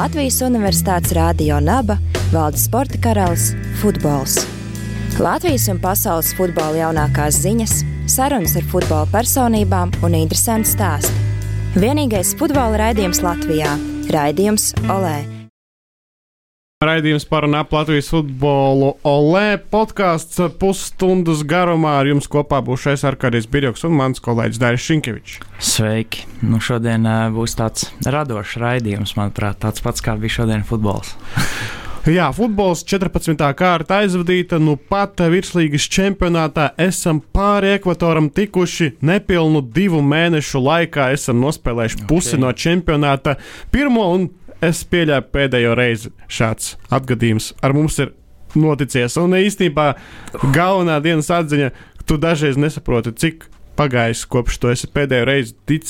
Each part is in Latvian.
Latvijas Universitātes Rādio Naba valda sporta karalis - futbols. Latvijas un pasaules futbola jaunākās ziņas, sarunas ar futbola personībām un interesanti stāsti. Vienīgais futbola raidījums Latvijā - Raidījums Olē! Raidījums par un ap Latvijas futbolu OLE podkāsts pusstundas garumā. Ar jums kopā būs šais Arkādijas Birjoks un mans kolēģis Dairis Šinkevičs. Sveiki! Nu, šodien būs tāds radošs raidījums, manuprāt, tāds pats kā bija šodien futbols. Jā, futbols 14. kārta aizvadīta. Nu pat virslīgas čempionātā esam pāri ekvatoram tikuši. Nepilnu divu mēnešu laikā esam nospēlējuši pusi okay. no čempionāta pirmo un es pieļauju pēdējo reizi šāds atgadījums ar mums ir noticies. Un īstenībā galvenā dienas atziņa, tu dažreiz nesaproti, cik pagājis kopš tu esi pēdējo reizi tic,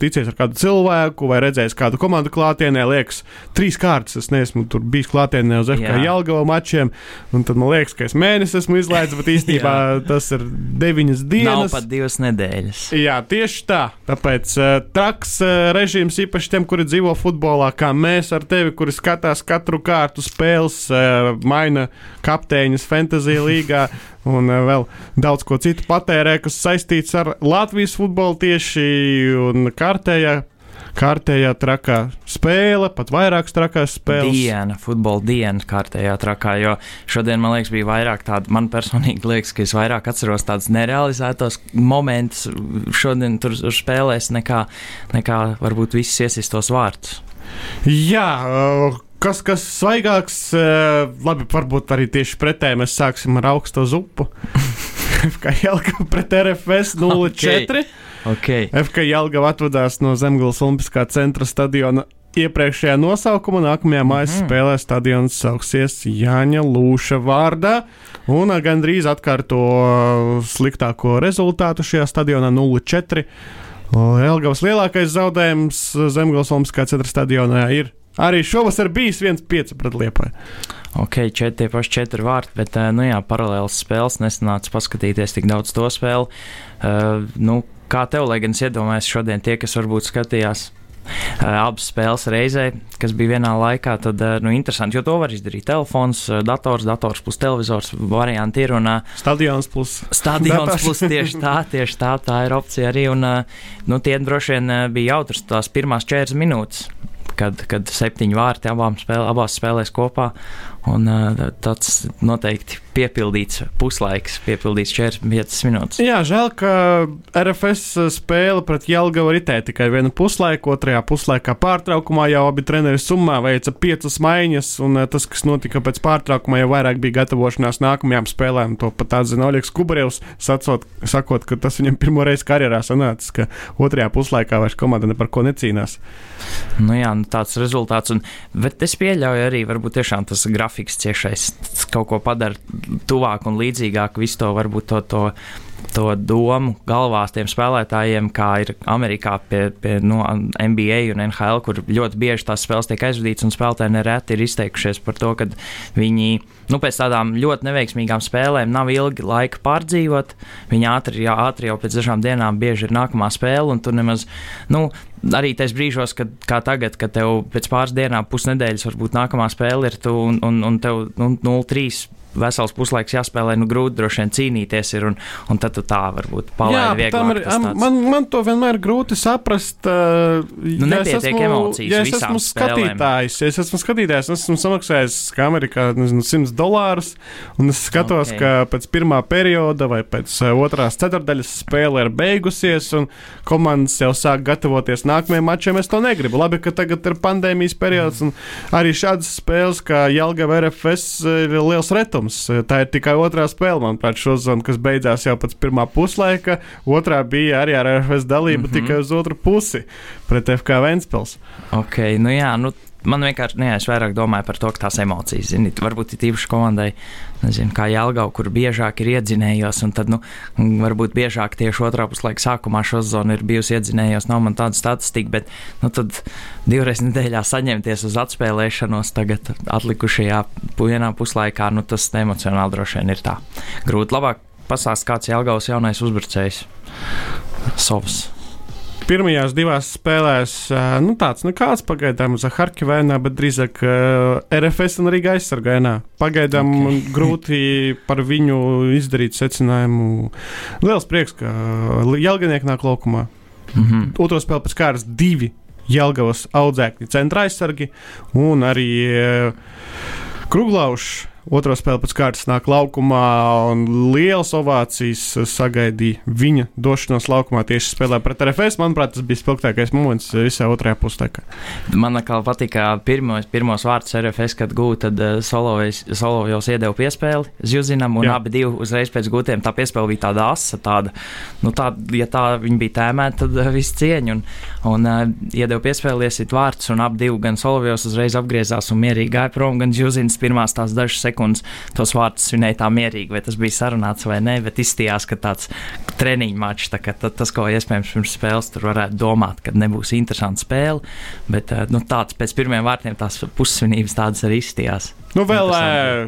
ticies ar kādu cilvēku vai redzējis kādu komandu klātienē. Liekas, trīs kārtas es neesmu tur bijis klātienē uz FK Jālgava mačiem. Un tad man liekas, ka es mēnesi esmu izlaidis, bet īstenībā tas ir deviņas dienas. Nav pat divas nedēļas. Jā, tieši tā. Tāpēc uh, traks uh, režīms īpaši tiem, kuri dzīvo futbolā, kā mēs ar tevi, kuri skatās katru kārtu spēles, uh, maina kapteiņus fantasy līgā un uh, vēl daudz ko citu patērē, kas saistīts ar Latvijas futbolu tieši un kārtējā. Kārtējā trakā spēle, pat vairākas trakās spēles. Diena, futbola diena, kārtējā trakā. Jo šodien, man liekas, bija vairāk tādu, man personīgi liekas, ka es vairāk atceros tādus nerealizētos momentus šodien tur spēlēs, nekā, nekā varbūt visus iesistos vārdus. Jā, kas, kas svaigāks, uh, labi, varbūt arī tieši pretēji mēs sāksim ar augsto zupu. FK Jelgava pret RFS 0-4. Okay. Okay. FK Jelgava atvadās no Zemgales Olimpiskā centra stadiona iepriekšējā nosaukumā. Nākamajā mājas mm -hmm. spēlē stadions sauksies Jāņa Lūša vārdā. Un gandrīz atkārto sliktāko rezultātu šajā stadionā 0-4. Elgavas lielākais zaudējums Zemgales Olimpiskā centra stadionā ir Arī šovasar bijis viens pieci pret liepai. Ok, četri tie paši četri vārti, bet, nu jā, paralēlas spēles nesanāca paskatīties tik daudz to spēli. Uh, nu, kā tev, lai gan es iedomājos šodien tie, kas varbūt skatījās Uh, abas spēles reizē, kas bija vienā laikā, tad nu, interesanti, jo to var izdarīt. Telefons, dators, dators plus televizors varianti ir. Un, stadions plus. Stadions plus tieši tā, tieši tā, tā ir opcija arī. Un, nu, tie droši vien bija jautras tās pirmās četras minūtes kad, kad septiņi vārti abām spēlē, abās spēlēs kopā. Un, tāds noteikti piepildīts puslaiks, piepildīts 45 minūtes. Jā, žēl, ka RFS spēle pret Jelgavu ritēja tikai vienu puslaiku, otrajā puslaikā pārtraukumā jau abi treneri summā veica piecas maiņas, un tas, kas notika pēc pārtraukuma, jau vairāk bija gatavošanās nākamajām spēlēm. To pat atzina Oļegs Kubarevs, sacot, sakot, ka tas viņam pirmo reizi karjerā sanācis, ka otrajā puslaikā vairs komanda ne par ko necīnās. Nu jā, nu tāds rezultāts, un, bet es pieļauju arī, varbūt tiešām tas grafiks grafiks ciešais kaut ko padara tuvāk un līdzīgāk visu to varbūt to. to to domu galvās tiem spēlētājiem, kā ir Amerikā pie, pie no NBA un NHL, kur ļoti bieži tās spēles tiek aizvadītas, un spēlētāji nereti ir izteikušies par to, ka viņi nu, pēc tādām ļoti neveiksmīgām spēlēm nav ilgi laika pārdzīvot. Viņi ātri, jā, ātri jau pēc dažām dienām bieži ir nākamā spēle, un tur nemaz. Nu, arī tajos brīžos, kad, kā tagad, kad tev pēc pāris dienām, pusnedēļas, varbūt nākamā spēle ir, tu, un, un, un tev nu, 0-3 vesels puslaiks jāspēlē, nu grūti droši vien cīnīties ir, un, un tad tu tā varbūt palaidi vieglāk. Ir, tāds... man, man to vienmēr grūti saprast. Uh, nu, ja es esmu, emocijas ja es esmu skatītājs, ja es esmu skatītājs, es esmu samaksājis kā Amerikā nezinu, 100 dolārus, un es skatos, okay. ka pēc pirmā perioda vai pēc uh, otrās ceturdaļas spēle ir beigusies, un komandas jau sāk gatavoties nākamajam mačam. Es to negribu. Labi, ka tagad ir pandēmijas periods, un arī šādas spēles kā Jelgava RFS ir liels retums protams, tā ir tikai otrā spēle, manuprāt, šo zonu, kas beidzās jau pēc pirmā puslaika. Otrā bija arī ar RFS dalību mm -hmm. tikai uz otru pusi pret FK Ventspils. Ok, nu jā, nu man vienkārši, nē, es vairāk domāju par to, ka tās emocijas, zini, varbūt ir īpaši komandai, nezinu, kā Jālgau, kur biežāk ir iedzinējos, un tad, nu, varbūt biežāk tieši otrā puslaika sākumā šo zonu ir bijusi iedzinējos, nav man tāda statistika, bet, nu, tad divreiz nedēļā saņemties uz atspēlēšanos tagad atlikušajā vienā puslaikā, nu, tas emocionāli droši vien ir tā. Grūti labāk pasāst, kāds Jālgaus jaunais uzbrucējs. Sovs. Pirmajās divās spēlēs nu, tāds nekāds pagaidām uz Harkivēnā, bet drīzāk RFS un Rīga aizsargājumā. Pagaidām okay. grūti par viņu izdarīt secinājumu. Liels prieks, ka Jelganieki nāk laukumā. Mm -hmm. Otro spēli pēc kārtas divi Jelgavas audzēkņi centra aizsargi un arī Kruglaušs Otro spēli pēc kārtas nāk laukumā, un liels ovācijas sagaidīja viņa došanos laukumā tieši spēlē pret RFS. Manuprāt, tas bija spilgtākais moments visā otrajā puslaikā. Man kā patika pirmos, pirmos vārdus RFS, kad gūta, tad eh, Solovjovs iedeva piespēli Zjuzinam, un Jā. abi divi uzreiz pēc gūtiem tā piespēle bija tāda asa, tāda, nu tā, ja tā viņi bija tēmēta, tad eh, viss cieņa, un, un uh, iedeva piespēli iesit vārds, un abi divi, gan Solovjovs uzreiz apgriezās un mierīgi gāja prom, gan Zjuzins pirmās tās dažas sekundes sekundes tos vārdus svinēja tā mierīgi, vai tas bija sarunāts vai nē, bet izstījās, ka tāds treniņu mačs, tā, tas, ko iespējams pirms spēles tur varētu domāt, ka nebūs interesanta spēle, bet eh, nu, tāds pēc pirmiem vārtiem tās pussvinības tādas arī izstījās. Nu, vēl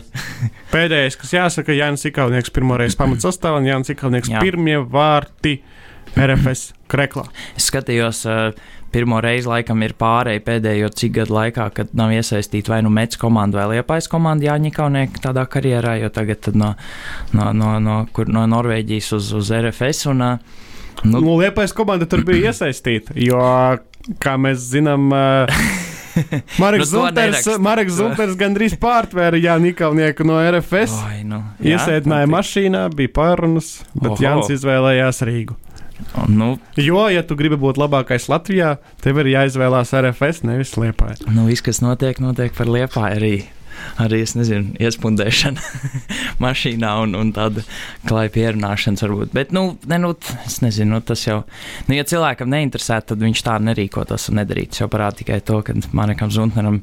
pēdējais, kas jāsaka, Jānis Ikaunieks pirmoreiz pamatsastāvā un Jānis Ikaunieks Jā. pirmie vārti RFS Kreklā. Es skatījos uh, pirmo reizi laikam ir pārēj pēdējo cik gadu laikā, kad nav iesaistīta vai nu Mets komanda vai Liepais komanda Jāņa Kaunieka tādā karjerā, jo tagad no, no, no, no, kur, no Norvēģijas uz, uz RFS. Un, nu, nu, Liepais komanda tur bija iesaistīta, jo, kā mēs zinām, Marks nu, Zunters, Marks Zunters gandrīz pārtvēra Jānis Kalnieku no RFS. Oi, nu, jā, Iesēdināja mašīnā, bija pārunas, bet Oho. Jānis izvēlējās Rīgu. Nu, jo, ja tu gribi būt labākais Latvijā, tev ir jāizvēlās RFS, nevis liepāja. Nu, viss, kas notiek, notiek par liepāju arī. Arī es nezinu, iespundēšana mašīnā un, un tāda klāja pierunāšanas varbūt. Bet, nu, ne, nu, es nezinu, nu, tas jau, nu, ja cilvēkam neinteresē, tad viņš tā nerīkotos un nedarītu. Tas jau parāda tikai to, ka Manikam Zuntneram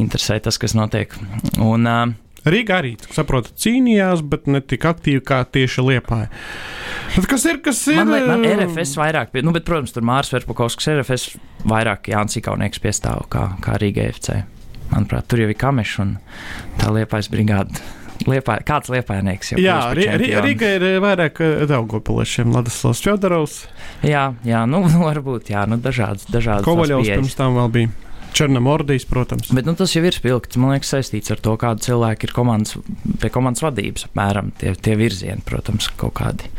interesē tas, kas notiek. Un, uh, Rīgā arī, saprotu, cīnījās, bet ne tik aktīvi kā tieši Liepāja. Kas ir? Kas ir? Man, man RFS vairāk, pie, nu, bet, protams, tur Mārs Verpakovskis RFS vairāk Jānis Ikaunieks piestāv kā, kā Rīga FC. Manuprāt, tur jau ir kamešs un tā Liepājas brigāda. Liepā, kāds liepainieks jau Jā, Rīga ir vairāk eh, Daugopiliešiem, Ladislavs Fjodorovs. Jā, jā, nu, varbūt, jā, nu, dažādas, dažādas. Kovaļovs pirms tam vēl bija. Černamordijas, protams. Bet nu, tas jau ir spilgts. Man liekas, saistīts ar to, kāda cilvēka ir komandas, pie komandas vadības. Apmēram tie, tie virzieni, protams, kaut kādi.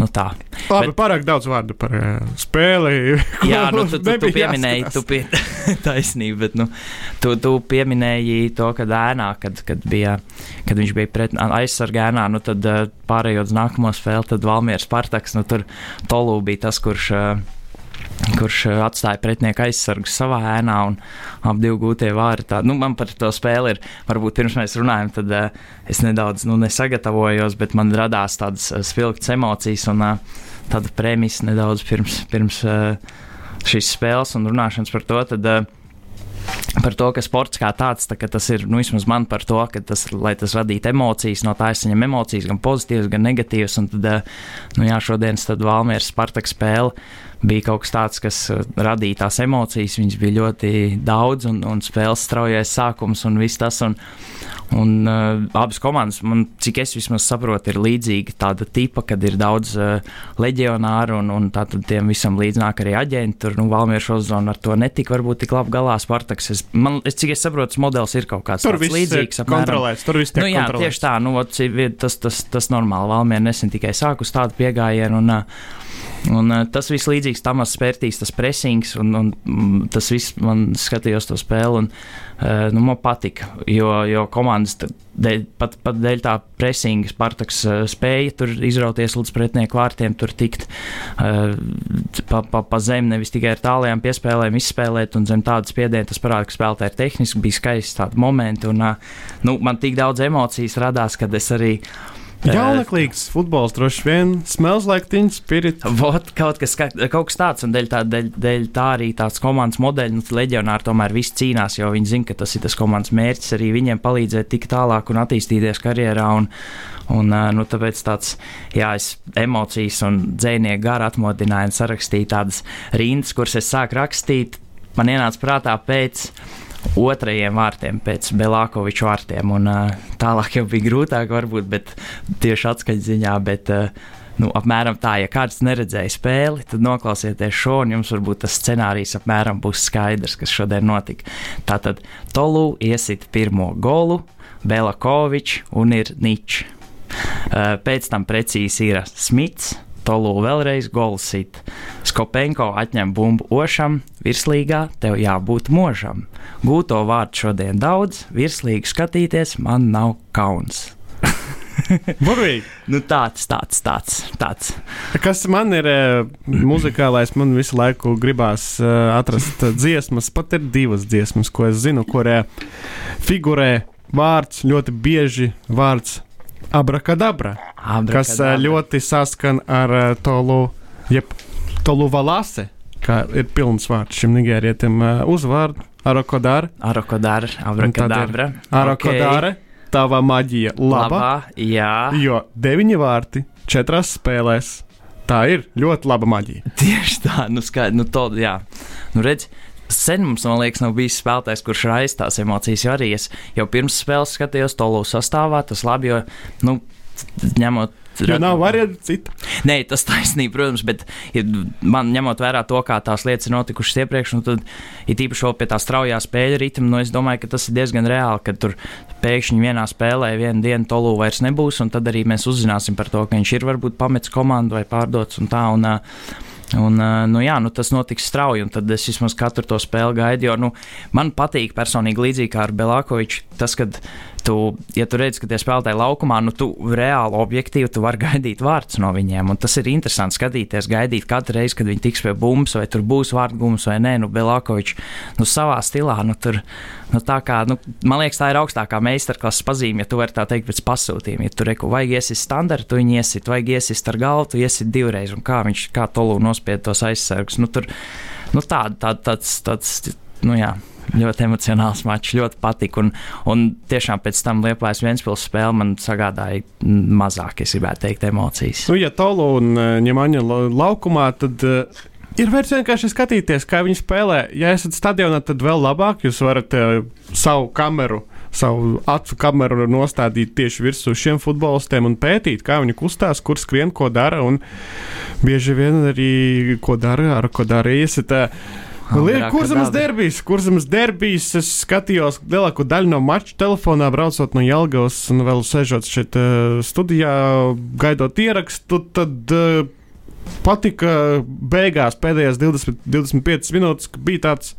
Nu, tā. Labi, bet, pārāk daudz vārdu par uh, spēli. Jā, nu, tu, tu, tu pieminēji, tu pie, taisnība, bet nu, tu, tu pieminēji to, kad ēnā, kad, kad, bija, kad viņš bija pret aizsargā ēnā, nu, tad uh, pārējot uz nākamo spēli, tad Valmieras Spartaks, nu, tur Tolū bija tas, kurš. Uh, kurš eh, atstāja pretinieku aizsargu savā ēnā un ap divu gūtie vāri. Tā, nu, man par to spēli ir, varbūt pirms mēs runājam, tad uh, es nedaudz nu, nesagatavojos, bet man radās tādas uh, spilgtas emocijas un uh, tāda premisa nedaudz pirms, pirms uh, šīs spēles un runāšanas par to. Tad, uh, par to, ka sports kā tāds, tā, tas ir, nu, vismaz man par to, ka tas, lai tas radītu emocijas, no tā es saņemu emocijas, gan pozitīvas, gan negatīvas, un tad, nu, jā, šodienas Valmieras Spartak spēle bija kaut kas tāds, kas uh, radīja tās emocijas. Viņas bija ļoti daudz, un, un spēles straujais sākums un viss tas. Un, un uh, abas komandas, man, cik es vismaz saprotu, ir līdzīga tāda tipa, kad ir daudz uh, leģionāru un, un tātad tiem visam līdznāk arī aģenti. Tur, nu, Valmieru Ozonu ar to netika varbūt tik labi galā Spartaks. Es, man, es, cik es saprotu, modelis ir kaut kāds tur līdzīgs. Kontrolēts, tur viss tiek nu, jā, kontrolēts. Tieši tā, nu, tas, tas, tas normāli. Valmiera nesen tikai sākus tādu piegājienu. Un, uh, Un, uh, tas viss līdzīgs tam spērtīs, tas pressings, un, un mm, tas viss man skatījos to spēli, un uh, nu, man patika, jo, jo komandas dēļ, pat, pat dēļ tā pressinga Spartaks uh, spēja tur izrauties līdz pretinieku vārtiem, tur tikt uh, pa, pa, pa zemi, nevis tikai ar tālajām piespēlēm izspēlēt, un zem tādas spiediena tas parāda, ka spēlētāji ir tehniski, bija skaisti tādi momenti, un nu, man tik daudz emocijas radās, kad es arī uh, Jauneklīgs futbols droši vien smells like teen spirit. Vot, kaut, kas, kaut kas tāds, un dēļ tā, dēļ, dēļ tā arī tāds komandas modeļs, nu, leģionāri tomēr viss cīnās, jo viņi zina, ka tas ir tas komandas mērķis arī viņiem palīdzēt tik tālāk un attīstīties karjerā. Un, un, nu, tāpēc tāds jā, es emocijas un dzēnieku gara atmodinājumu sarakstīju tādas rindas, kuras es sāku rakstīt. Man ienāca prātā pēc otrajiem vārtiem pēc Belākoviča vārtiem. Un, uh, tālāk jau bija grūtāk, varbūt, bet tieši atskaņas ziņā. Bet, uh, Nu, apmēram tā, ja kāds neredzēja spēli, tad noklausieties šo, un jums varbūt tas scenārijs apmēram būs skaidrs, kas šodien notika. Tātad Tolu iesit pirmo golu, Belakovičs un ir Ničs. Pēc tam precīzi ir Smits, Tolu vēlreiz golsit. Skopenko atņem bumbu ošam, virslīgā tev jābūt možam. Gūto vārdu šodien daudz, virslīgi skatīties man nav kauns. Burvīgi. nu, tāds, tāds, tāds, tāds. Kas man ir uh, muzikālais, man visu laiku gribās uh, atrast dziesmas. Pat ir divas dziesmas, ko es zinu, kurē figurē vārds ļoti bieži vārds abrakadabra, Abrakadabra. kas uh, ļoti saskan ar uh, tolu, jeb tolu valase, kā ir pilns vārds šim nigērietim uh, uzvārdu. Arokodāra. Arokodāra, abrakadabra. Arokodāra. Okay. Tava maģija laba. Labā, jā. Jo deviņi vārti četrās spēlēs. Tā ir ļoti laba maģija. Tieši tā, nu, skaidrs, nu, to, jā. Nu, redz, sen mums, man liekas, nav bijis spēlētājs, kurš raisa tās emocijas. Jo arī es jau pirms spēles skatījos to lūsu sastāvā, tas labi, jo, nu, ņemot. Jo nav variantu citu. Nē, tas taisnība, protams, bet ja man ņemot vērā to, kā tās lietas ir notikušas iepriekš, nu tad ir īpaši vēl pie tā straujā spēļu ritma, nu es domāju, ka tas ir diezgan reāli, ka tur pēkšņi vienā spēlē vienu dienu Tolu vairs nebūs, un tad arī mēs uzzināsim par to, ka viņš ir varbūt pametis komandu vai pārdots un tā. Un, Un, nu, jā, nu, tas notiks strauji, un tad es vismaz katru to spēli gaidu. Jo nu, man patīk personīgi līdzīgi kā ar Belākoviču, tas, ka tu, ja tu redz, ka tie spēlētāji laukumā, nu, tu reāli objektīvi tu vari gaidīt vārdus no viņiem. Tas ir interesanti skatīties, gaidīt katru reizi, kad viņi tiks pie bumbas, vai tur būs vārdu gums vai nē. Nu, Belākovičs nu, savā stilā, nu, tur, nu, tā kā, nu, man liekas, tā ir augstākā meistarklases pazīme, ja tu vari tā teikt pēc pasūtījuma. Ja tur reku vajag iesist standartu, tu viņu iesit, vajag iesist ar galvu, tu iesit divreiz, un kā viņš, kā tolu nospied tos aizsargus. Nu, tur, nu, tā, tā, tāds, tāds, nu, jā ļoti emocionāls mačs, ļoti patika. Un, un tiešām pēc tam Liepājas Vēnspils spēle man sagādāja mazāk, es gribētu teikt, emocijas. Nu, ja Tolu un Ņemaņa laukumā, tad. Uh... Ir vērts vienkārši skatīties, kā viņi spēlē. Ja esat stadionā, tad vēl labāk jūs varat uh, savu kameru, savu acu kameru nostādīt tieši virsū šiem futbolistiem un pētīt, kā viņi kustās, kur skrien, ko dara. Bieži vien arī ko dara, ar ko dara iesiet. Uh, Kurzemes derbijas, kurzemes derbijas. Es skatījos lielāko daļu no mača telefonā, braucot no Jelgavas un vēl sežot šeit uh, studijā, gaidot ierakstu. Tad uh, patika beigās pēdējās 20, 25 minūtes, ka bija tāds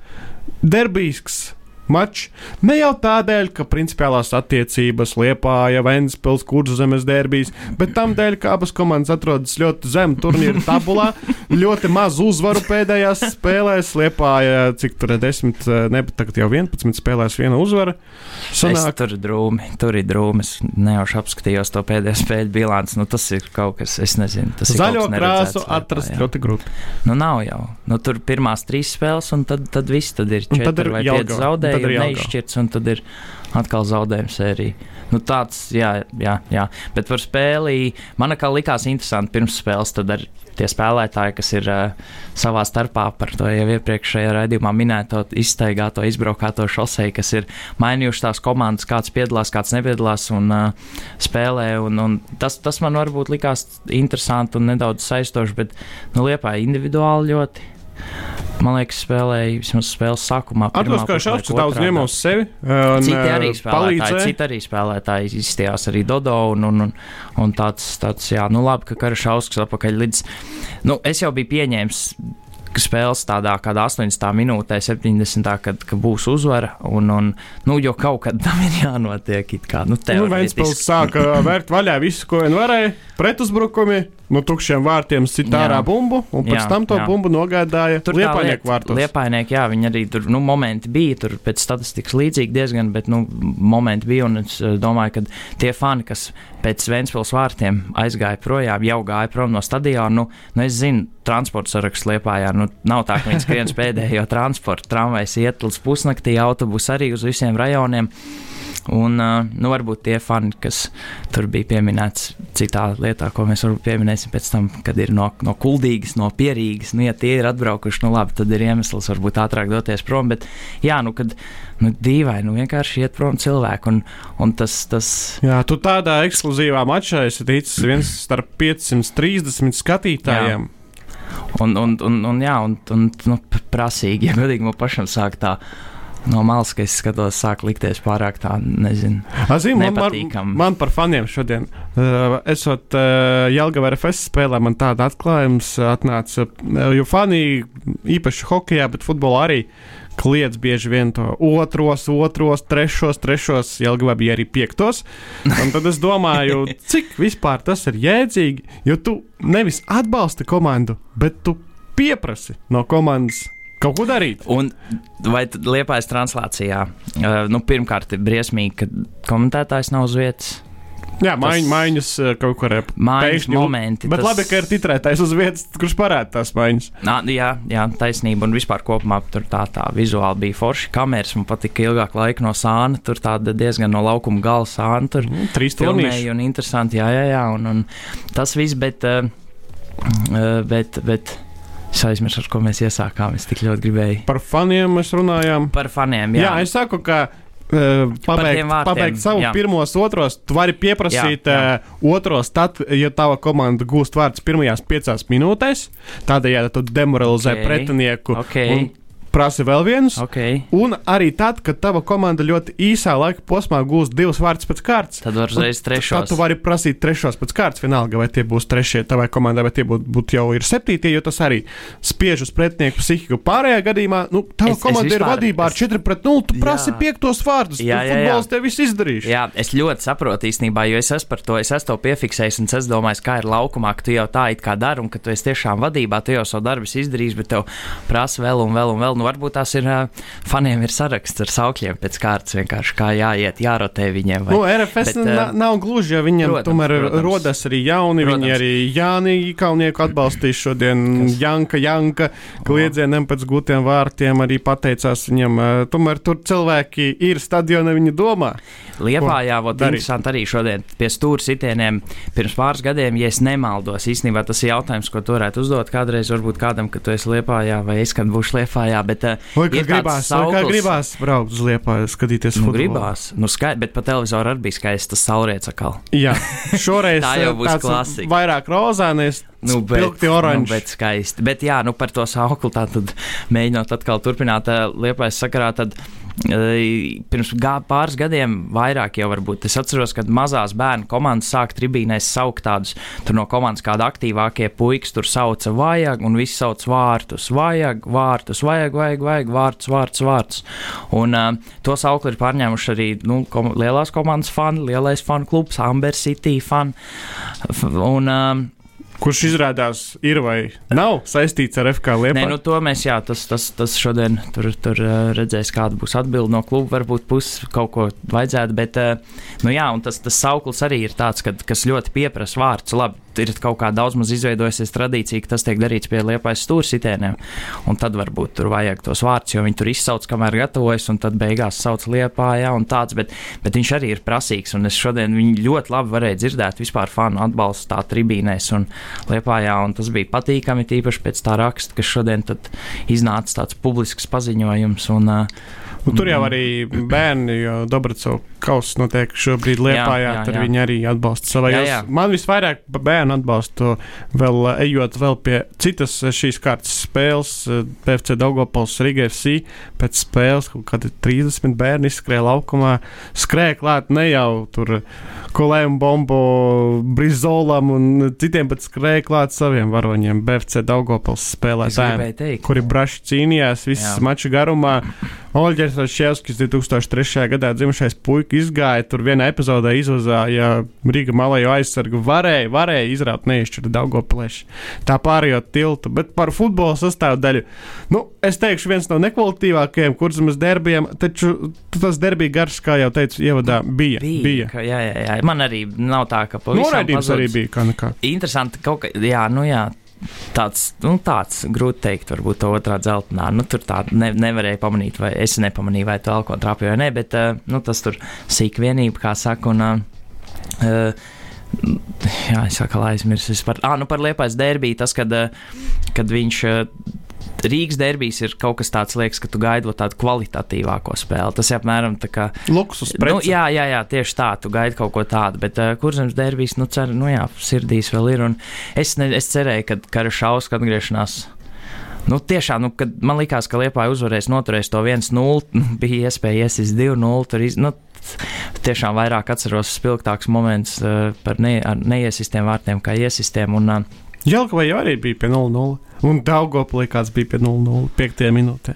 derbijsks mačs. Ne jau tādēļ, ka principiālās attiecības Liepāja, Ventspils, Kurzemes derbijas, bet tam dēļ, ka abas komandas atrodas ļoti zem turnīra tabulā, ļoti maz uzvaru pēdējās spēlēs. Liepāja, cik tur ir 10, ne, tagad jau 11 spēlēs viena uzvara. Sanāk, es tur drūmi, tur ir drūmi. Es nejauši apskatījos to pēdējo spēļu bilanci. Nu, tas ir kaut kas, es nezinu. Tas Zaļo krāsu atrast jā. ļoti grūti. Nu, nav jau. Nu, tur pirmās trīs spēles, un tad, tad viss tad ir četri vai pieci zaudējumi ir neizšķirts, un tad ir atkal zaudējuma sērija. Nu, tāds, jā, jā, jā. Bet par spēli man kā likās interesanti pirms spēles. Tad ar tie spēlētāji, kas ir uh, savā starpā par to jau iepriekšējā raidījumā minēto izteigāto, izbraukāto šoseju, kas ir mainījuši tās komandas, kāds piedalās, kāds nepiedalās un uh, spēlē. Un, un tas, tas man varbūt likās interesanti un nedaudz saistoši, bet nu, liepā individuāli ļoti man liekas, spēlēja vismaz spēles sākumā. Atgādājot, ka Šāds daudz ņem uz sevi. Un, citi arī spēlētāji, citi arī spēlētāji izstījās arī Dodo un, un, un, un tāds, tāds, jā, nu labi, ka Karašauskas atpakaļ līdz, nu, es jau biju pieņēmis spēles tādā kādā 80. minūtē, 70. kad, kad būs uzvara. Un, un, nu, jo kaut kad tam ir jānotiek. Kā, nu, nu, Vēnspils sāka vērt vaļā visu, ko vien varēja, pretuzbrukumi no tukšiem vārtiem sit ārā bumbu, un pēc jā, tam to jā. bumbu nogādāja tur liepainieku vārtos. Liepainieki, jā, viņi arī tur, nu, momenti bija, tur pēc statistikas līdzīgi diezgan, bet, nu, momenti bija, un es eh, domāju, ka tie fani, kas pēc Ventspils vārtiem aizgāja projām, jau gāja prom no stadiona, nu, nu es zinu, transporta saraksts liepājā, nu, nav tā, ka viņi skriens pēdējo transportu, tramvajs iet līdz pusnaktī, autobus arī uz visiem rajoniem. Un, nu, varbūt tie fani, kas tur bija pieminēts citā lietā, ko mēs varbūt pieminēsim pēc tam, kad ir no, no kuldīgas, no pierīgas, nu, ja tie ir atbraukuši, nu, labi, tad ir iemesls varbūt ātrāk doties prom. Bet, jā, nu, kad nu, dīvaini, nu, vienkārši iet prom cilvēku. Un, un tas, tas... Jā, tu tādā ekskluzīvā mačā esi ticis viens starp 530 skatītājiem. Jā. Un, un, un, un, jā, un, un nu, prasīgi, ja godīgi man pašam sāk tā no malas, ka es skatos, sāk likties pārāk tā, nezinu. Zinu, man, man, man par faniem šodien, uh, esot uh, Jelgava RFS spēlē, man tāda atklājums atnāca, uh, jo fani īpaši hokeja, bet futbolā arī kliedz bieži vien to otros, otros, trešos, trešos, Jelgavā bija arī piektos. Un tad es domāju, cik vispār tas ir jēdzīgi, jo tu nevis atbalsti komandu, bet tu pieprasi no komandas Kaut ko darīt. Un vai liepais translācijā? Uh, nu, pirmkārt, ir briesmīgi, ka komentētājs nav uz vietas. Jā, maiņ, tas... maiņas uh, kaut kur ir. Maiņas momenti. Bet tas... labi, ka ir titrētais uz vietas, kurš parāda tās maiņas. Nā, jā, jā, taisnība. Un vispār kopumā tur tā, tā vizuāli bija forši. Kameras man patika ilgāk laika no sāna. Tur tāda diezgan no laukuma gala sāna. Tur mm, trīs stūrīši. Un interesanti, jā, jā, jā. Un, un tas viss, bet, uh, bet, bet Es aizmirsu, ar ko mēs iesākām. Es tik ļoti gribēju. Par faniem mēs runājām. Par faniem, jā. Jā, es saku, ka. Uh, pabeigt, pabeigt savu jā. pirmos, otros. Tu vari pieprasīt jā, jā. Uh, otros, tad, ja tava komanda gūst vārdus pirmajās piecās minūtēs. Tādējādi tu demoralizē okay. pretinieku. Okay. Un prasa vēl vienus. Okay. Un arī tad, kad tava komanda ļoti īsā laika posmā gūs divus vārdus pēc kārtas, tad var uzreiz trešos. Tad tu vari prasīt trešos pēc kārtas, vienalga, vai tie būs trešie tavai komandai, vai tie būtu būt jau ir septītie, jo tas arī spiež uz pretinieku psihiku. Pārējā gadījumā, nu, tava es, komanda es vispār, ir vadībā ar es... 4 pret 0, tu jā. prasi piektos vārdus. Jā, jā, jā. Tev viss izdarīs. Jā, es ļoti saprotu īstenībā, jo es esmu par to, es esmu to piefiksējis, un es domāju, kā ir laukumā, ka tu jau tā it kā dari, un ka tu esi tiešām vadībā, tu jau savu darbu izdarījis, bet tev prasa vēl un vēl un vēl. Nu, varbūt tās ir faniem ir saraksts ar saukļiem pēc kārtas, vienkārši kā jāiet, jārotē viņiem. Vai, nu, RFS bet, uh, nav gluži, jo viņiem protams, tomēr protams, rodas arī jauni. Protams. Viņi arī Jāni Kalnieku atbalstīs šodien. Kas? Janka, Janka, kliedzieniem pēc gūtiem vārtiem arī pateicās viņam. Uh, tomēr tur cilvēki ir stadionā, viņi domā. Liepājā, vot interesanti arī šodien pie stūra sitieniem pirms pāris gadiem, ja es nemaldos, īstenībā tas ir jautājums, ko tu varētu uzdot kādreiz varbūt kādam, ka tu esi Liepājā vai es, kad būšu Liepājā, bet Vai kā gribās, sauklis, vai gribās braukt uz liepāju, skatīties nu, futbolu? Gribās, nu skait, bet pa televizoru arī bija skaists tas saulriets atkal. Jā, šoreiz tā jau būs klasika. Vairāk rozānies, Nu, bet, nu, bet skaisti. Bet, jā, nu, par to sauklu tā tad mēģinot atkal turpināt uh, liepais sakarā, tad Pirms gā, pāris gadiem, vairāk jau varbūt, es atceros, kad mazās bērnu komandas sāk tribīnēs saukt tādus, tur no komandas kāda aktīvākie puikas tur sauca vajag, un visi sauc vārtus, vajag, vārtus, vajag, vajag, vajag, vārtus, vārtus, vārtus. Un uh, to saukli ir pārņēmuši arī nu, kom lielās komandas fani, lielais fanu klubs, Amber City fani. Un, uh, Kurš izrādās ir vai nav saistīts ar Lietuvu? Nē, nu to mēs, jā, tas, tas, tas šodien tur, tur redzēs, kāda būs atbilde no kluba. Varbūt puses kaut ko vajadzētu, bet, nu jā, tas, tas sauklis arī ir tāds, kad, kas ļoti pieprasa vārds. Labi, ir kaut kā daudz maz izveidojusies tradīcija, ka tas tiek darīts pie liepais stūrsitēniem. Un tad varbūt tur vajag tos vārdus, jo viņi tur izsauc, kamēr gatavojas, un tad beigās sauc liepā, jā, un tāds. Bet, bet viņš arī ir prasīgs, un es šodien viņu ļoti labi varēju dzirdēt vispār fanu atbalstu tā tribīnēs un liepājā, un tas bija patīkami, tīpaši pēc tā raksta, kas šodien iznāca tāds publisks paziņojums. Un, uh, Nu, tur jau arī bērni, jo Dabracovs kausa notiek šobrīd Lietpā, jā, jā, tad jā. viņi arī atbalsta savai. Man visvairāk bērnu atbalsta vēl ejot vēl pie citas šīs kārtas spēles, PFC Daugopils Riga FC. Pēc spēles kaut kādi 30 bērni izskrēja laukumā, skrēja klāt ne jau tur kolēm bombu, brizolam un citiem, bet skrēja klāt saviem varoņiem. BFC Daugopils spēlētājiem, kuri braši cīnījās visas maču garumā. Oļģers Ševskis 2003. gadā dzimušais puika izgāja tur vienā epizodē, izvazāja Rīga malējo aizsargu. Varēja, varēja izraut neizšķirtu Daugopilēšu. Tā pārējot tiltu, bet par futbola sastāvdaļu. Nu, es teikšu, viens no nekvalitīvākajiem kurzemes derbijiem, taču tas derbija garš, kā jau teicu, ievadā bija. bija, bija. Ka, jā, jā, jā. Man arī nav tā, ka pavisam Noraidījums arī bija kā nekā. Interesanti, kaut kā, jā, nu jā tāds, nu, tāds grūti teikt, varbūt to otrā dzeltenā. Nu, tur tā ne, nevarēja pamanīt, vai es nepamanīju, vai tu alko trāpīji vai nē, bet uh, nu, tas tur sīk vienība, kā saka. Un, uh, Jā, es atkal aizmirsu par, ah, nu par liepais derbiju. Tas, kad, kad viņš Rīgas derbijas ir kaut kas tāds, liekas, ka tu gaidi tādu kvalitatīvāko spēli. Tas ir apmēram tā kā luksus preci. Nu, jā, jā, jā, tieši tā, tu gaidi kaut ko tādu, bet uh, kurzems derbijas, nu, cer, nu jā, sirdīs vēl ir. Es, ne, es cerēju, ka Karašauska atgriešanās. Nu, tiešām, nu, kad man likās, ka Lietuvā uzvarēs, noturēs to 1-0, bija iespēja iesist 2-0. Tur iz, nu, tiešām vairāk atceros spilgtāks moments uh, par ne, neiesistiem vārtiem kā iesistiem. Un, uh, Jelgavai jau arī bija pie 0-0. Un kāds bija pie 0-0. 5. minūtē.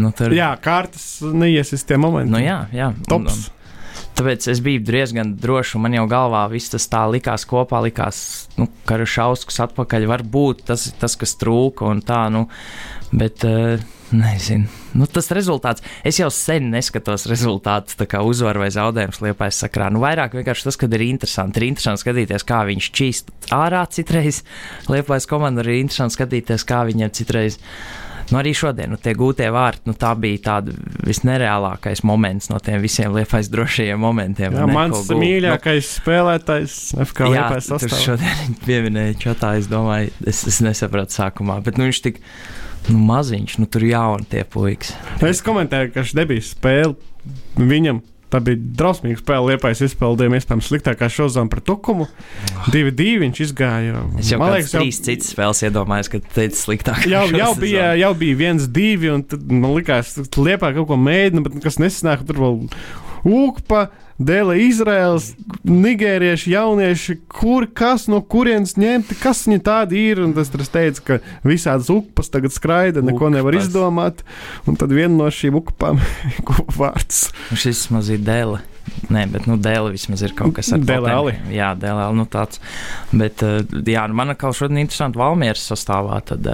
Nu, tur... Jā, kārtas neiesistie momenti. Nu, jā, jā. Tops. Un, un, tāpēc es biju diezgan drošs, un man jau galvā viss tas tā likās kopā, likās, nu, ka Šauskas atpakaļ var būt tas, tas kas trūka un tā, nu, bet. Uh, Nezinu. Nu, tas rezultāts, es jau sen neskatos rezultātus, kā uzvaru vai zaudējumu liepais sakrā. Nu, vairāk vienkārši tas, ka ir interesanti. Ir interesanti skatīties, kā viņš čīst ārā citreiz. Liepais komanda arī interesanti skatīties, kā viņiem citreiz. Nu, arī šodien nu, tie gūtie vārti, nu, tā bija tāda visnereālākais moments no tiem visiem liepais drošajiem momentiem. Jā, mans gūt. mīļākais nu, spēlētājs, FK liepais sastāvā. Tur šodien pieminēja čatā, es domāju, es, es nesapratu sākumā, bet nu, viņš tik nu, maziņš, nu tur jauni tie puikas. Es komentēju, ka šī nebija spēle viņam. Tā bija drausmīga spēle. Liepais izpildījām, iespējams, sliktākā šozona par tukumu. 2-2 viņš izgāja. Es jau ka trīs citas spēles iedomājos, ka teica sliktāk. Jau, jau bija, jau bija viens, divi, un tad man likās, ka liepā kaut ko mēģina, bet kas nesanāk, tur vēl ūkpa dēļ Izraels, nigērieši, jaunieši, kur, kas no kurienes ņemti, kas viņi tādi ir. Un tas teica, ka visādas upas tagad skraida, neko Ukpas. nevar izdomāt. Un tad viena no šīm upām ir vārds. Šis maz ir dēle. Nē, bet nu, dēļ vismaz ir kaut kas tāds - dēļ. Jā, dēļ, nu tāds. Bet, jā, nu, man kaut šodien interesanti Valmieras sastāvā. Tad,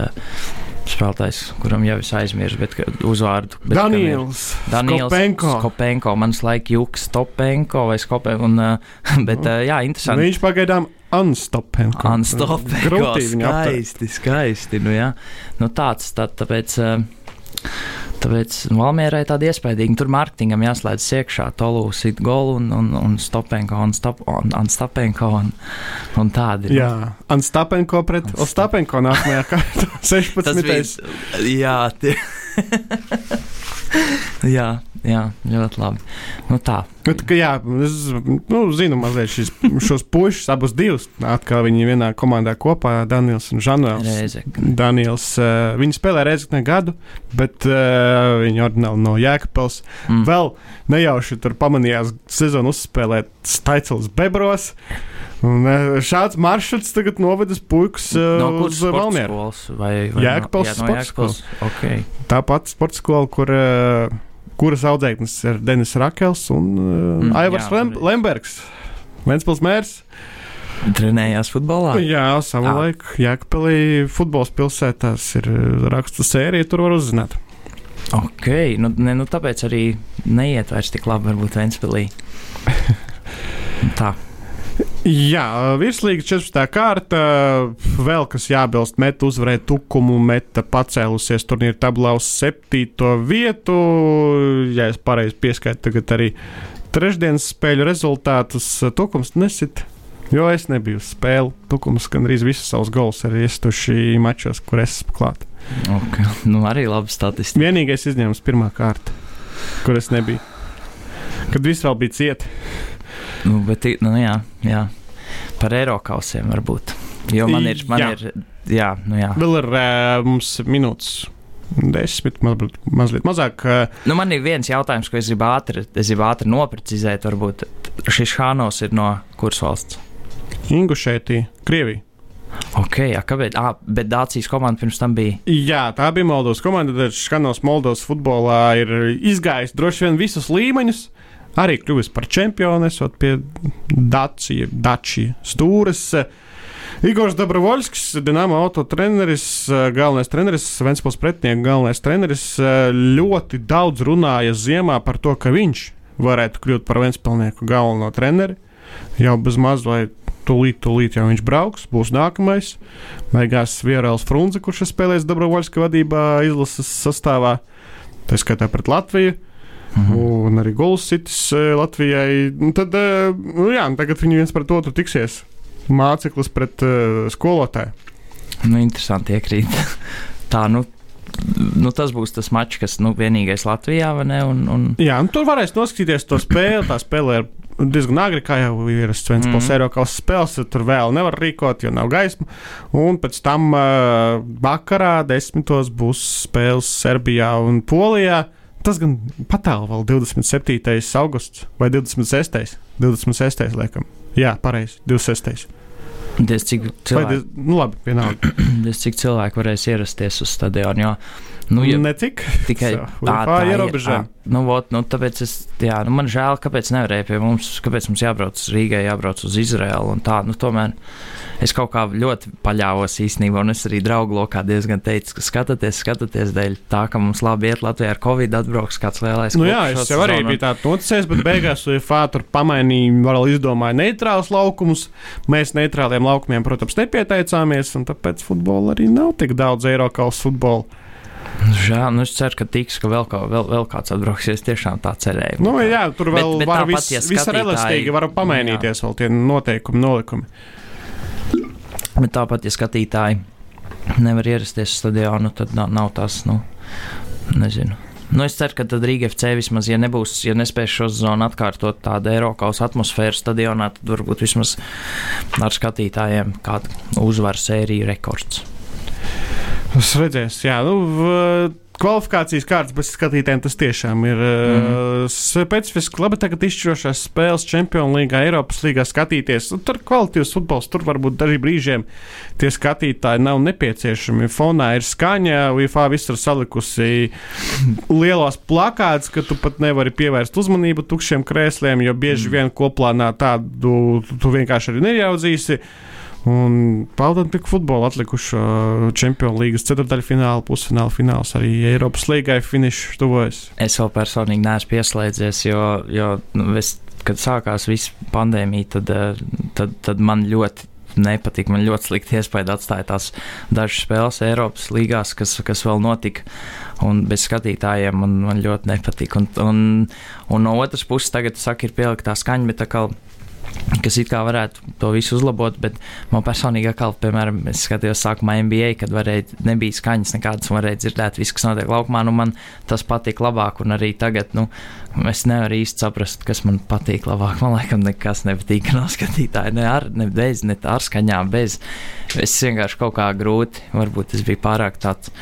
spēlētājs, kuram jau es aizmirsu, bet uzvārdu. Bet, Daniels. Daniels Skopenko. Skopenko. Mans laika jūks Stopenko vai Skopenko. Un, bet, jā, interesanti. Viņš pagaidām Unstopenko. Unstopenko. Grūti skaisti, skaisti. Nu, jā. nu, tāds, tā, tāpēc. Tāpēc Valmierai tāda iespējīga. Tur mārketingam jāslēdz iekšā, Tolūs it golu un, un, un Stopenko un, stop, un, Stopenko un, un tādi. Nu. Jā, un Stopenko pret Ostapenko nākamajā kārtā 16. Bija, jā, tie. jā, jā, ļoti labi. Nu, tā. Bet, ka, jā, es nu, zinu mazliet šis, šos puikas, abus divus. Atkal viņi vienā komandā kopā, Daniels un Žanuēls. Daniels, uh, viņi spēlē Reizekne gadu, bet uh, viņi ordināli no Jēkabpils. Mm. Vēl nejauši tur pamanījās sezonu uzspēlēt Staicels Bebros. Un šāds maršruts tagad novedas puikas uh, no uz Valmieru. Jēkabpils no, jā, no skolas. Okay. Tāpat sporta skola, kur uh, kuras audzēknis ir Denis Rakels un uh, mm, Aivars jā, Lem Lembergs, Ventspils mērs. Trenējās futbolā. Jā, savulaik Jēkabelī futbols pilsētās ir uh, rakstu sērija, tur var uzzināt. Ok, nu, ne, nu tāpēc arī neiet vairs tik labi varbūt Ventspilī. Tā. Jā, virslīga 14. kārta. Vēl kas jābilst, Meta uzvarēja Tukumu, Meta pacēlusies turnīra tablā uz 7. vietu. Ja es pareizi pieskaitu tagad arī trešdienas spēļu rezultātus, Tukums nesit. Jo es nebiju uz spēli. Tukums gan arī visus savus gols ir iestuši mačos, kur es esmu klāt. Okay. Nu, arī labi statistika. Vienīgais izņēmums pirmā kārta, kur es nebiju. Kad viss vēl bija cieti. Nu, bet, nu, jā, jā. Par Eiropausiem varbūt. Jo man ir. Man jā. ir jā, nu, jā. Vēl ir uh, mums minūtes. Desmit, mazliet, mazliet mazāk. Nu, man ir viens jautājums, ko es gribu ātri, es gribu ātri noprecizēt. Varbūt šis Hānos ir no kuras valsts? Ingušētī, Krievija. Ok, jā, kāpēc? Ah, bet Dācijas komanda pirms tam bija. Jā, tā bija Moldovas komanda. Tad Škanos Moldovas futbolā ir izgājis droši vien visus līmeņus. Uh, arī kļuvis par čempionu, esot pie Dacia, Dacia stūres. Igors Dabrovoļskis, Dienāma auto treneris, galvenais treneris, Ventspils pretinieku galvenais treneris, ļoti daudz runāja ziemā par to, ka viņš varētu kļūt par Ventspilnieku galveno treneri jau bez maz vai Tūlīt, tūlīt jau viņš brauks, būs nākamais. Beigās Vierāls Frunze, kurš spēlēs Dabrovoļska vadībā, izlases sastāvā. Tā skatā pret Latviju. Mhm. Un arī Gulsitis Latvijai. Un tad, nu jā, tagad viņi viens pret otru tiksies. Māceklis pret uh, skolotāju. Nu, interesanti iekrīt. Tā, nu, nu, tas būs tas mačs, kas nu, vienīgais Latvijā. Un, un... Jā, un tur varēs noskatīties to spēli. Tā spēle ir diezgan agri, kā jau ir Svens mm. Eiropas spēles. Tur vēl nevar rīkot, jo nav gaisma. Un pēc tam uh, vakarā desmitos būs spēles Serbijā un Polijā. Tas gan patālu vēl 27. augusts vai 26. 26. laikam. Jā, pareizi, 26. Diez cik cilvēki, diez, nu labi, diez cik cilvēki varēs ierasties uz stadionu. Jo, nu, ja, Necik? Tikai tā, tā ierobežojumi. Nu, vot, nu, tāpēc es, jā, nu, man žēl, kāpēc nevarēja pie mums, kāpēc mums jābrauc uz Rīgai, jābrauc uz Izraēlu un tā. Nu, tomēr es kaut kā ļoti paļāvos īstenībā, un es arī draugu lokā diezgan teicu, ka skatāties, skatāties dēļ tā, ka mums labi iet Latvijā ar Covid atbrauks kāds lielais. Nu, jā, es jau arī biju tāds noticējis, bet beigās UFA tur pamainīja, vēl izdomāja neitrālus laukumus. Mēs neitrāliem laukumiem, protams, nepieteicāmies, un tāpēc futbola arī nav tik daudz Eiropas futbola. Žēl, nu es ceru, ka tiks, ka vēl, kā, vēl, vēl kāds atbrauksies. Tiešām tā cerēju. Nu, jā, tur vēl bet, bet var viss, ja skatītāji... elastīgi, var pamainīties jā. vēl tie noteikumi, nolikumi. Bet tāpat, ja skatītāji nevar ierasties uz stadionu, tad nav, nav tas, nu, nezinu. Nu, es ceru, ka tad Rīga FC vismaz, ja nebūs, ja nespēs šo zonu atkārtot tādu Eiropas atmosfēru stadionā, tad varbūt vismaz ar skatītājiem kāda uzvaru sērija rekords. Es redzēju, jā, nu, kvalifikācijas kārtas bez skatītājiem tas tiešām ir mm. uh, specifiski. Labi, tagad izšķirošās spēles Champions League, Eiropas līgā skatīties. Nu, tur kvalitīvs futbols, tur varbūt daži brīžiem tie skatītāji nav nepieciešami. Fonā ir skaņa, UFA viss ir salikusi lielos plakāts, ka tu pat nevari pievērst uzmanību tukšiem krēsliem, jo bieži mm. vien koplānā tādu tu vienkārši arī neieraudzīsi. Un tik futbolu atlikušo Champions League ceturdaļu finālu, pusfinālu fināls, arī Eiropas līgai finišs tuvojas. Es vēl personīgi neesmu pieslēdzies, jo, jo nu, es, kad sākās viss pandēmija, tad, eh, tad, tad man ļoti nepatika. Man ļoti slikti iespēja atstāja tās dažas spēles Eiropas līgās, kas, kas vēl notika. Un bez skatītājiem man, man ļoti nepatika. Un, un, un no otras puses, tagad saka, ir pieliktā skaņa, bet tā kā kas it kā varētu to visu uzlabot, bet man personīgi, atkal, piemēram, es skatījos sākumā NBA, kad varēja, nebija skaņas nekādas, un varēja dzirdēt visu, kas notiek laukumā, nu man tas patīk labāk, un arī tagad, nu, es nevaru īsti saprast, kas man patīk labāk. Man liekas, nekas nepatīk no skatītāja, ne ar, ne bez, ne ar skaņām, bez. Es vienkārši kaut kā grūti, varbūt es biju pārāk tāds,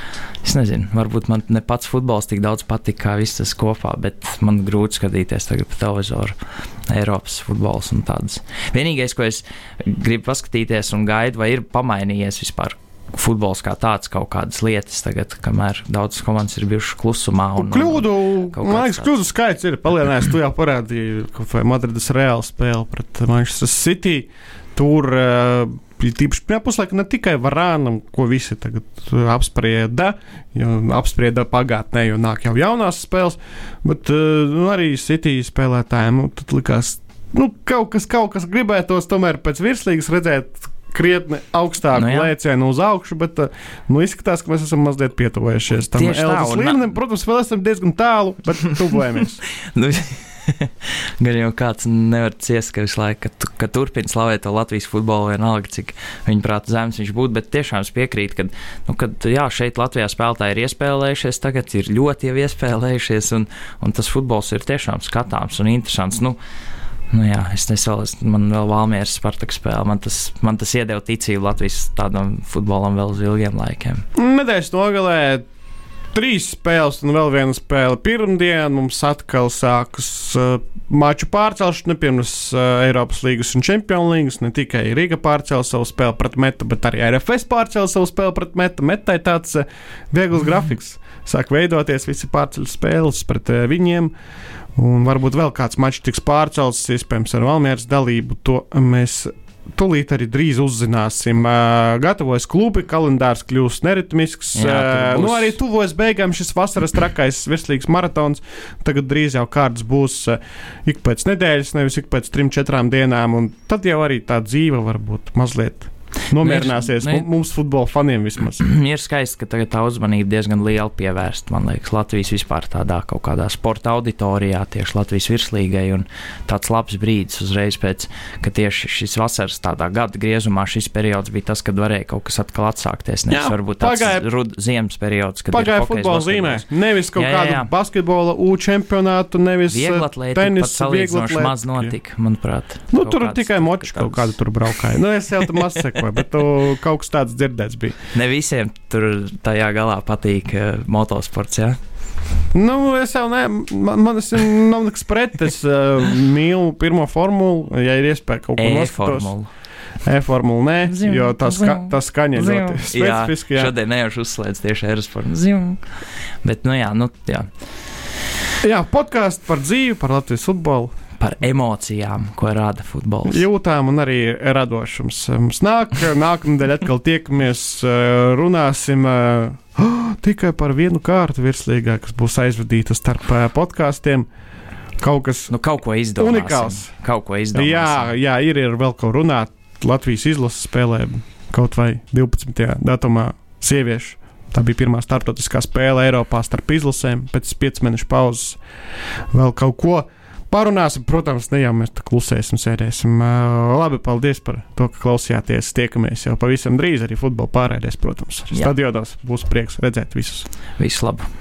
es nezinu, varbūt man ne pats futbols tik daudz patika, kā viss tas kopā, bet man grūti skatīties tagad pa televizoru Eiropas futbols un tādas. Vienīgais, ko es gribu paskatīties un gaidu, vai ir pamainījies vispār futbols kā tāds kaut kādas lietas, tagad, kamēr daudzas komandas ir bijušas klusumā. Un, kļūdu, man liekas, kļūdu skaits ir palielinājies. Tu jau parādīji, ka Madrides reāla spēle pret Manchester City. Tur uh, tīpaši pirmā puslaika ne tikai varānam, ko visi tagad uh, apsprieda, jo apsprieda pagātnē, jo nāk jau jaunās spēles, bet uh, nu, arī City spēlētājiem nu, likās, nu, kaut kas, kaut kas gribētos tomēr pēc virslīgas redzēt krietni augstāku nu, lēcienu uz augšu, bet nu, izskatās, ka mēs esam mazliet pietuvējušies tam Elvis līmenim. Protams, vēl esam diezgan tālu, bet tuvojamies. nu, Gan jau kāds nevar ciest, ka visu laiku, ka, ka turpina slavēt Latvijas futbolu, vienalga, cik viņa prāta zemes viņš būtu. Bet tiešām es piekrītu, ka, nu, kad, jā, šeit Latvijā spēlētāji ir iespēlējušies, tagad ir ļoti jau iespēlējušies, un, un tas futbols ir tiešām skatāms un interesants. Nu, Nu jā, es nesolu, man vēl Valmieras Spartaka spēle. Man tas, man tas iedeva ticību Latvijas tādam futbolam vēl uz ilgiem laikiem. Nedēļas nogalē trīs spēles un vēl viena spēle. Pirmdien mums atkal sākas uh, maču pārcelšana pirms uh, Eiropas līgas un Champions līgas. Ne tikai Riga pārcēla savu spēli pret metu, bet arī RFS pārcēla savu spēli pret metu. Metai tāds uh, viegls mm. grafiks. Sāk veidoties visi pārceļu spēles pret uh, viņiem. Un varbūt vēl kāds mačs tiks pārcelts, iespējams, ar Valmieras dalību. To mēs tūlīt arī drīz uzzināsim. Uh, gatavojas klubi, kalendārs kļūs neritmisks. Jā, uh, nu, arī tuvojas beigām šis vasaras trakais virslīgs maratons. Tagad drīz jau kārtas būs uh, ik pēc nedēļas, nevis ik pēc trim, četrām dienām. un Tad jau arī tā dzīve varbūt mazliet nomierināsies. Ne- mums, futbola faniem, vismaz. ir skaisti, ka tagad tā uzmanība diezgan liela pievērsta. Man liekas, Latvijas vispār tādā kaut kādā sporta auditorijā, tieši Latvijas virslīgai. Un tāds labs brīdis uzreiz pēc, ka tieši šis vasaras tādā gada griezumā šis periods bija tas, kad varēja kaut kas atkal atsākties. Nevis Jā, varbūt tāds pagāja- rud, ziemas periods, kad Pagāja futbola zīmē. Nevis kaut Jā, jā, kādu jā. basketbola U čempionātu, nevis Vieglatlētika tenis, pat salīdzinoši vieglatlētika. maz notika, manuprāt. Nu, tur tikai močs kaut kāda tur braukāja. Nu, es jau tam maz sekoju, bet tu, kaut kas tāds dzirdēts bija. Ne visiem tur tajā galā patīk uh, motosports. Ja? Nu, es jau ne, man, man es nav nekas pret. Es uh, mīlu pirmo formulu, ja ir iespēja kaut ko noskatos. E-formula. E-formula nē, Zim, jo tas, ska, tas skaņa zim. ļoti specifiski. Jā, Jā, šodien nejauši uzslēdz tieši. Zim. Bet, nu jā, nu jā. jā podkāsts par dzīvi, par Latvijas futbolu. Par emocijām, ko rada futbols. jūtām un arī radošums. Mums nāk, nākamnedēļ atkal tiekamies, eh, runāsim eh, tikai par vienu kārtu virslīgā, kas būs aizvadīta starp eh, podkāstiem. Kaut kas Nu, kaut. Unikāls. Kaut ko izdomāsim. Jā, jā ir, ir vēl ko runāt. Latvijas izlases spēlē kaut vai 12. datumā sieviešu. Tā bija pirmā starptautiskā spēle Eiropā starp izlasēm. Pēc 5 mēnešu pauzes vēl kaut ko parunāsim. Protams, ne jau mēs tā klusēsim, sēdēsim. Labi, paldies par to, ka klausījāties. Tiekamies jau pavisam drīz arī futbola pārēdēs, protams. Stadionos būs prieks redzēt visus. Visu labu!